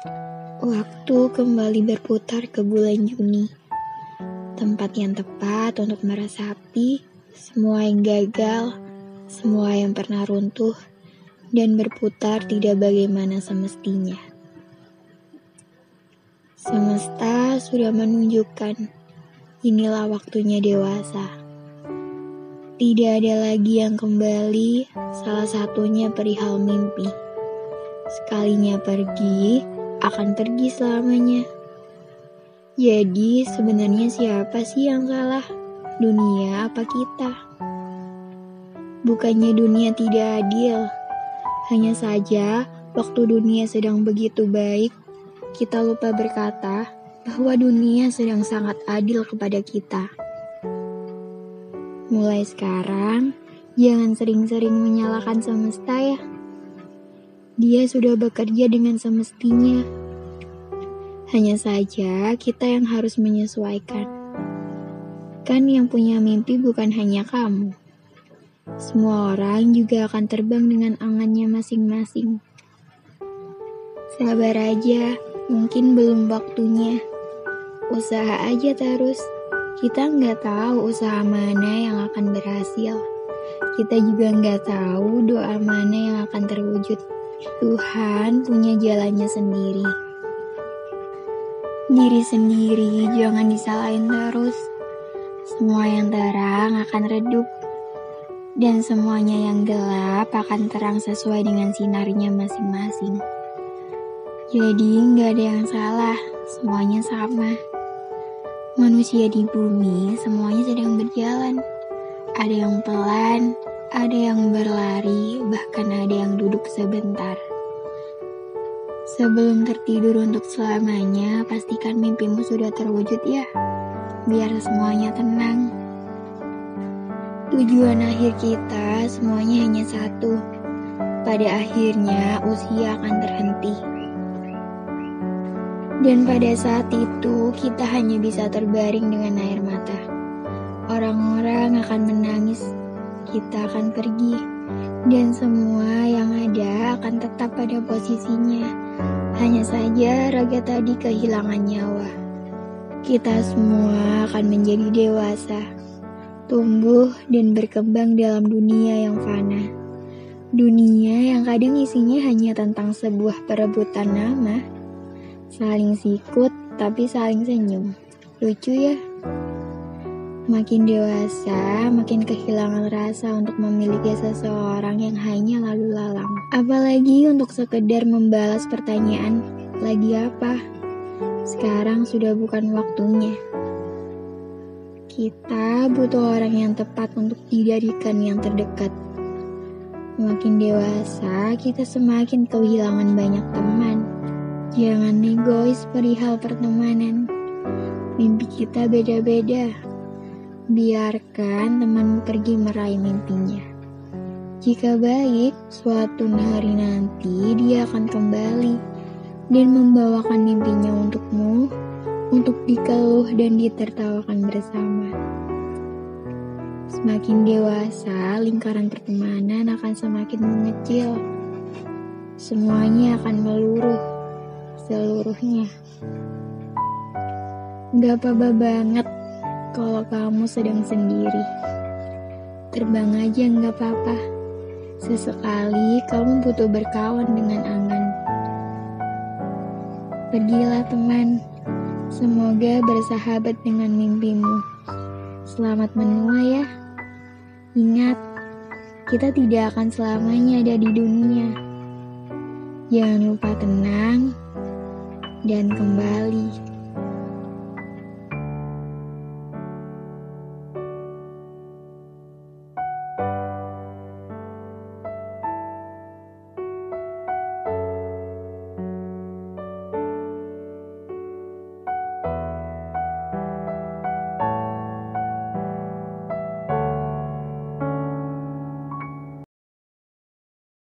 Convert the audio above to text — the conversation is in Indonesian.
Waktu kembali berputar ke bulan Juni. Tempat yang tepat untuk meresapi semua yang gagal, semua yang pernah runtuh, dan berputar tidak bagaimana semestinya. Semesta sudah menunjukkan inilah waktunya dewasa. Tidak ada lagi yang kembali, salah satunya perihal mimpi. Sekalinya pergi, akan pergi selamanya. Jadi, sebenarnya siapa sih yang salah? Dunia apa kita? Bukannya dunia tidak adil, hanya saja waktu dunia sedang begitu baik, kita lupa berkata bahwa dunia sedang sangat adil kepada kita. Mulai sekarang, jangan sering-sering menyalahkan semesta ya. Dia sudah bekerja dengan semestinya. Hanya saja kita yang harus menyesuaikan. Kan yang punya mimpi bukan hanya kamu. Semua orang juga akan terbang dengan angannya masing-masing. Sabar aja, mungkin belum waktunya. Usaha aja terus. Kita nggak tahu usaha mana yang akan berhasil. Kita juga nggak tahu doa mana yang akan terwujud. Tuhan punya jalannya sendiri. Diri sendiri jangan disalahin terus. Semua yang terang akan redup. Dan semuanya yang gelap akan terang sesuai dengan sinarnya masing-masing. Jadi nggak ada yang salah, semuanya sama. Manusia di bumi semuanya sedang berjalan. Ada yang pelan, ada yang berlari, bahkan ada yang duduk sebentar. Sebelum tertidur untuk selamanya, pastikan mimpimu sudah terwujud ya. Biar semuanya tenang. Tujuan akhir kita semuanya hanya satu. Pada akhirnya usia akan terhenti. Dan pada saat itu kita hanya bisa terbaring dengan air mata. Orang-orang akan menangis kita akan pergi, dan semua yang ada akan tetap pada posisinya. Hanya saja raga tadi kehilangan nyawa. Kita semua akan menjadi dewasa, tumbuh dan berkembang dalam dunia yang fana. Dunia yang kadang isinya hanya tentang sebuah perebutan nama, saling sikut tapi saling senyum. Lucu ya? Makin dewasa, makin kehilangan rasa untuk memiliki seseorang yang hanya lalu lalang. Apalagi untuk sekedar membalas pertanyaan, lagi apa? Sekarang sudah bukan waktunya. Kita butuh orang yang tepat untuk dijadikan yang terdekat. Makin dewasa, kita semakin kehilangan banyak teman. Jangan egois perihal pertemanan. Mimpi kita beda-beda biarkan teman pergi meraih mimpinya. Jika baik, suatu hari nanti dia akan kembali dan membawakan mimpinya untukmu, untuk dikeluh dan ditertawakan bersama. Semakin dewasa, lingkaran pertemanan akan semakin mengecil. Semuanya akan meluruh, seluruhnya. Gak apa-apa banget kalau kamu sedang sendiri. Terbang aja nggak apa-apa. Sesekali kamu butuh berkawan dengan angan. Pergilah teman, semoga bersahabat dengan mimpimu. Selamat menua ya. Ingat, kita tidak akan selamanya ada di dunia. Jangan lupa tenang dan kembali.